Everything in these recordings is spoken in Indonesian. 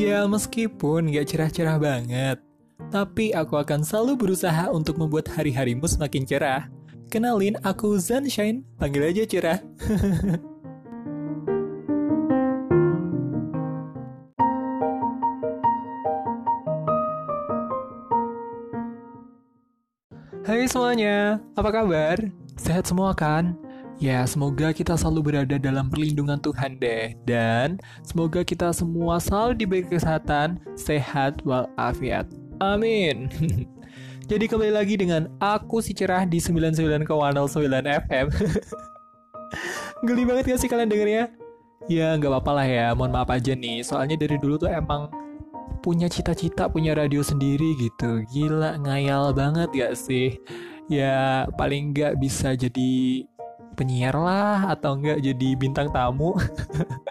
Ya meskipun gak cerah-cerah banget, tapi aku akan selalu berusaha untuk membuat hari-harimu semakin cerah. Kenalin, aku Sunshine, panggil aja cerah. Hai semuanya, apa kabar? Sehat semua kan? Ya, semoga kita selalu berada dalam perlindungan Tuhan deh. Dan semoga kita semua selalu diberi kesehatan, sehat walafiat. Amin. Jadi kembali lagi dengan aku si cerah di 99,09 FM. Geli banget gak sih kalian dengernya? Ya nggak apa-apa lah ya, mohon maaf aja nih. Soalnya dari dulu tuh emang punya cita-cita punya radio sendiri gitu. Gila, ngayal banget gak sih? Ya paling nggak bisa jadi penyiar lah atau enggak jadi bintang tamu.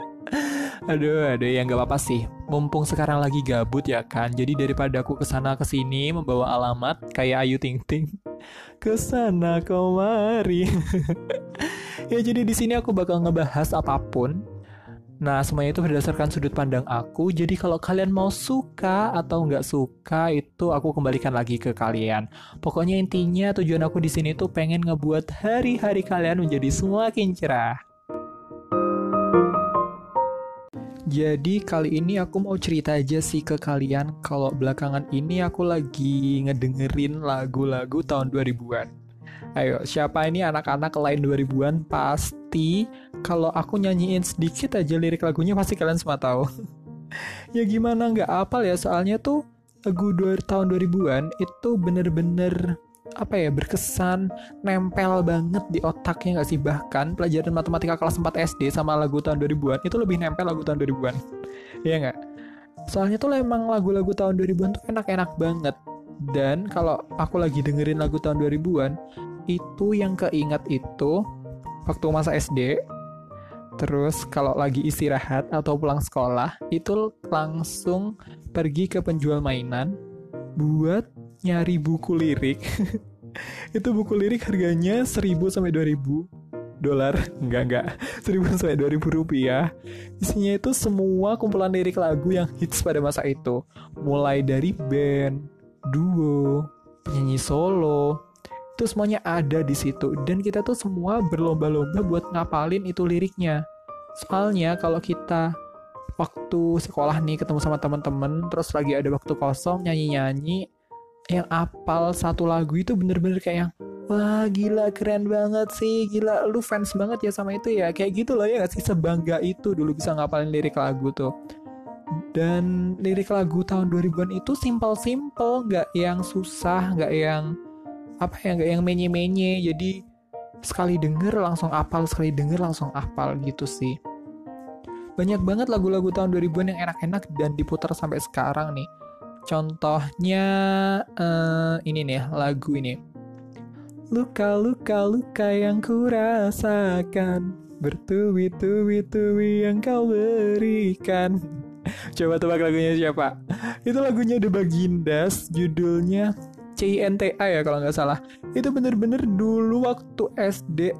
aduh, aduh ya nggak apa-apa sih. Mumpung sekarang lagi gabut ya kan. Jadi daripada aku ke sana ke sini membawa alamat kayak Ayu Ting Ting. Ke sana kemari. ya jadi di sini aku bakal ngebahas apa pun Nah, semuanya itu berdasarkan sudut pandang aku. Jadi kalau kalian mau suka atau nggak suka, itu aku kembalikan lagi ke kalian. Pokoknya intinya tujuan aku di sini tuh pengen ngebuat hari-hari kalian menjadi semakin cerah. Jadi kali ini aku mau cerita aja sih ke kalian kalau belakangan ini aku lagi ngedengerin lagu-lagu tahun 2000-an. Ayo, siapa ini anak-anak lain 2000-an pasti. Kalau aku nyanyiin sedikit aja lirik lagunya pasti kalian semua tahu. ya gimana nggak apal ya? Soalnya tuh lagu tahun 2000-an itu bener-bener apa ya berkesan nempel banget di otaknya nggak sih? Bahkan pelajaran matematika kelas 4 SD sama lagu tahun 2000-an itu lebih nempel lagu tahun 2000-an Iya nggak? Soalnya tuh emang lagu-lagu tahun 2000-an tuh enak-enak banget. Dan kalau aku lagi dengerin lagu tahun 2000-an itu yang keingat itu waktu masa SD terus kalau lagi istirahat atau pulang sekolah itu langsung pergi ke penjual mainan buat nyari buku lirik. Itu buku lirik harganya 1000 sampai 2000 dolar. Enggak enggak. 1000 sampai 2000 rupiah. Isinya itu semua kumpulan lirik lagu yang hits pada masa itu. Mulai dari band duo penyanyi solo itu semuanya ada di situ. Dan kita tuh semua berlomba-lomba buat ngapalin itu liriknya. Soalnya kalau kita waktu sekolah nih ketemu sama teman-teman terus lagi ada waktu kosong nyanyi-nyanyi yang apal satu lagu itu bener-bener kayak yang wah gila keren banget sih gila. Lu fans banget ya sama itu ya. Kayak gitu loh ya gak sih? Sebangga itu dulu bisa ngapalin lirik lagu tuh. Dan lirik lagu tahun 2000-an itu simple-simple nggak yang susah nggak yang apa ya nggak yang menye-menye. Jadi sekali denger langsung apal sekali denger langsung apal gitu sih. Banyak banget lagu-lagu tahun 2000-an yang enak-enak dan diputar sampai sekarang nih. Contohnya uh, ini nih lagu ini. Luka-luka luka yang kurasakan. Bertubi-tubi-tubi yang kau berikan. Coba tebak lagunya siapa? Itu lagunya The Bagindas, judulnya CINTA ya kalau nggak salah. Itu bener-bener dulu waktu SD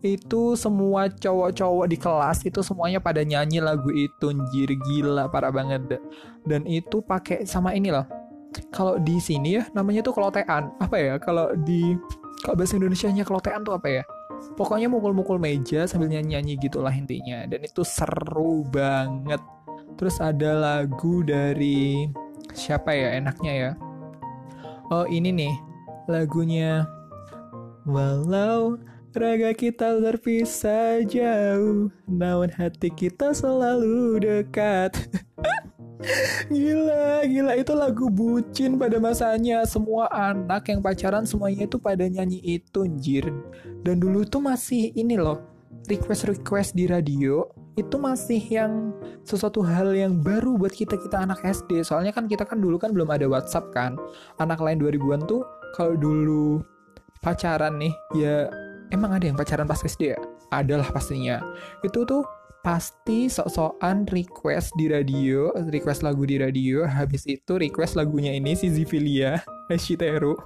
itu semua cowok-cowok di kelas itu semuanya pada nyanyi lagu itu anjir gila parah banget dan itu pakai sama ini loh. Kalau di sini ya namanya tuh kelotean. Apa ya? Kalau di kalau bahasa Indonesia nya kelotean tuh apa ya? Pokoknya mukul-mukul meja sambil nyanyi-nyanyi gitulah intinya. Dan itu seru banget. Terus ada lagu dari siapa ya enaknya ya Oh ini nih lagunya. Walau raga kita terpisah jauh Namun hati kita selalu dekat. Gila, gila. Itu lagu bucin pada masanya. Semua anak yang pacaran semuanya itu pada nyanyi itu anjir. Dan dulu tuh masih ini loh Request-request di radio itu masih yang sesuatu hal yang baru buat kita kita anak SD soalnya kan kita kan dulu kan belum ada WhatsApp kan. Anak lain 2000-an tuh kalau dulu pacaran nih ya emang ada yang pacaran pas SD ya? Adalah pastinya. Itu tuh pasti sok-sokan request di radio, request lagu di radio, habis itu request lagunya ini si Zivilia, Shiteru.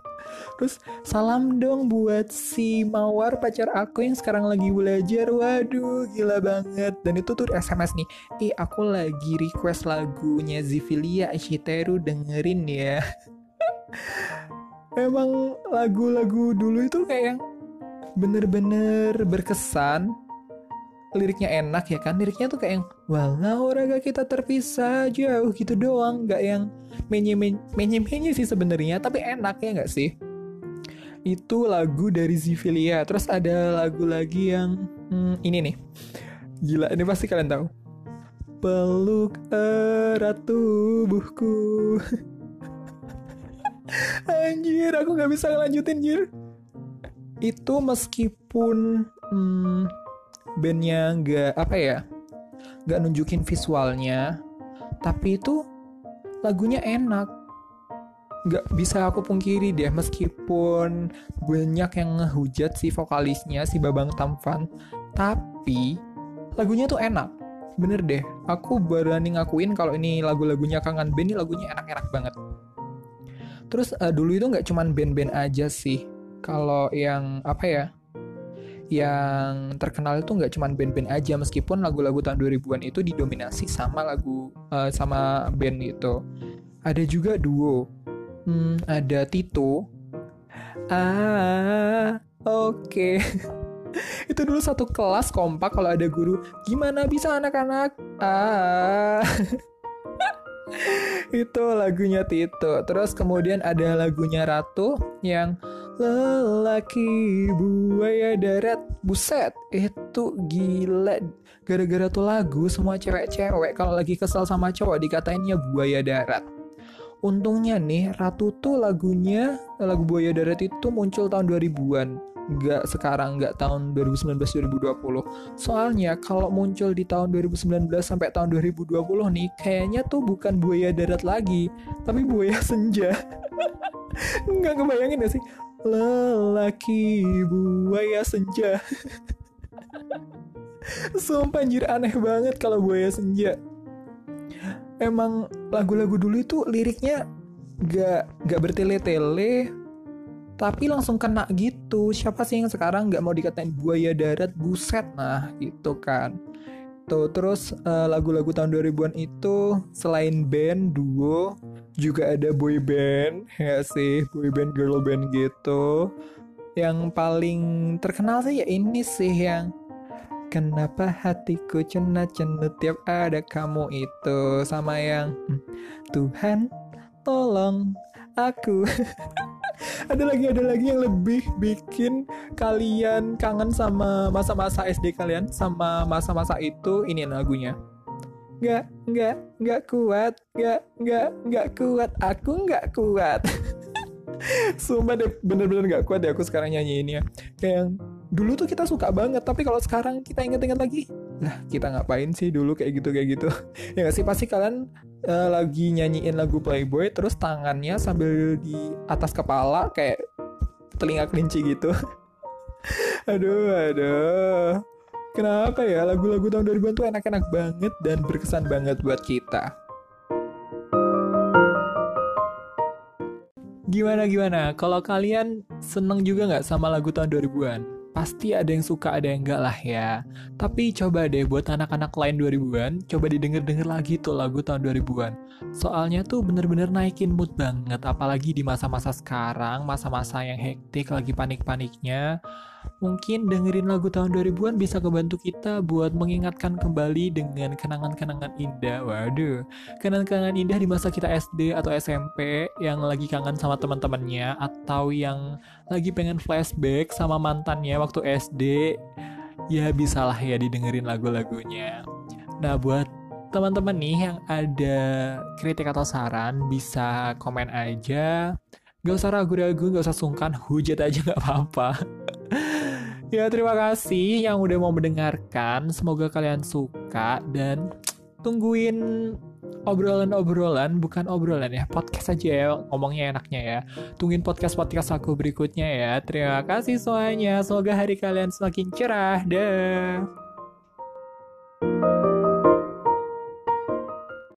Terus salam dong buat si Mawar pacar aku yang sekarang lagi belajar. Waduh, gila banget. Dan itu tuh SMS nih. Eh, aku lagi request lagunya Zivilia Shiteru dengerin ya. Emang lagu-lagu dulu itu kayak yang bener-bener berkesan liriknya enak ya kan? Liriknya tuh kayak yang walau raga kita terpisah jauh gitu doang. Nggak yang menye menye sih sebenarnya tapi enak ya nggak sih? Itu lagu dari Zivilia terus ada lagu lagi yang hmm, ini nih. Gila ini pasti kalian tahu. Peluk erat tubuhku. Anjir aku nggak bisa ngelanjutin jir. Itu meskipun hmm, bandnya nggak apa ya nggak nunjukin visualnya tapi itu lagunya enak. Nggak bisa aku pungkiri deh meskipun banyak yang ngehujat si vokalisnya si Babang Tampan tapi lagunya tuh enak. Bener deh aku berani ngakuin kalau ini lagu-lagunya Kangen Band ini lagunya enak-enak banget. Terus uh, dulu itu nggak cuman band-band aja sih. Kalau yang apa ya yang terkenal itu nggak cuma band-band aja meskipun lagu-lagu tahun 2000-an itu didominasi sama lagu uh, sama band itu. Ada juga duo. Hmm, ada Tito. Ah, oke. Okay. itu dulu satu kelas kompak kalau ada guru gimana bisa anak-anak ah itu lagunya Tito terus kemudian ada lagunya Ratu yang Lelaki buaya darat Buset Itu gila. Gara-gara tuh lagu Semua cewek-cewek. Kalau lagi kesel sama cowok Dikatainnya buaya darat Untungnya nih Ratu tuh lagunya Lagu buaya darat itu muncul tahun 2000-an Gak sekarang Gak tahun 2019-2020 Soalnya kalau muncul di tahun 2019 Sampai tahun 2020 nih Kayaknya tuh bukan buaya darat lagi Tapi buaya senja. Nggak kebayangin gak sih Lelaki buaya senja. Sumpah anjir aneh banget kalau buaya senja. Emang lagu-lagu dulu itu liriknya gak, gak bertele-tele Tapi langsung kena gitu. Siapa sih yang sekarang gak mau dikatain buaya darat? Buset Nah gitu kan Tuh terus uh, lagu-lagu tahun 2000-an itu selain band, duo, juga ada boy band ya sih boy band girl band gitu. Yang paling terkenal sih ya ini sih yang Kenapa hatiku cenut-cenut tiap ada kamu itu? Sama yang hmm, Tuhan tolong aku ada lagi ada lagi yang lebih bikin kalian kangen sama masa-masa SD kalian sama masa-masa itu ini lagunya. Nggak nggak nggak kuat nggak nggak nggak kuat aku nggak kuat. Sumpah deh bener-bener gak kuat deh aku sekarang nyanyi ini ya Kayak yang dulu tuh kita suka banget Tapi kalau sekarang kita inget-inget lagi Lah kita ngapain sih dulu kayak gitu kayak gitu. Ya gak sih? Pasti kalian uh, lagi nyanyiin lagu Playboy terus tangannya sambil di atas kepala kayak telinga kelinci gitu. aduh, aduh. Kenapa ya lagu-lagu tahun 2000-an tuh enak-enak banget dan berkesan banget buat kita. Gimana gimana? Kalau kalian seneng juga nggak sama lagu tahun 2000-an? Pasti ada yang suka ada yang enggak lah ya. Tapi coba deh buat anak-anak lain 2000-an, coba didengar-dengar lagi tuh lagu tahun 2000-an. Soalnya tuh bener-bener naikin mood banget, apalagi di masa-masa sekarang, masa-masa yang hektik, lagi panik-paniknya mungkin dengerin lagu tahun 2000-an bisa kebantu kita buat mengingatkan kembali dengan kenangan-kenangan indah. Waduh, kenangan-kenangan indah di masa kita SD atau SMP yang lagi kangen sama teman-temannya atau yang lagi pengen flashback sama mantannya waktu SD. Ya bisalah ya didengerin lagu-lagunya. Nah, buat teman-teman nih yang ada kritik atau saran bisa komen aja. Gak usah ragu-ragu, gak usah sungkan, hujat aja gak apa-apa. ya terima kasih yang udah mau mendengarkan. Semoga kalian suka dan tungguin obrolan-obrolan bukan obrolan ya podcast aja ya ngomongnya enaknya ya. Tungguin podcast-podcast aku berikutnya ya. Terima kasih semuanya. Semoga hari kalian semakin cerah. Dah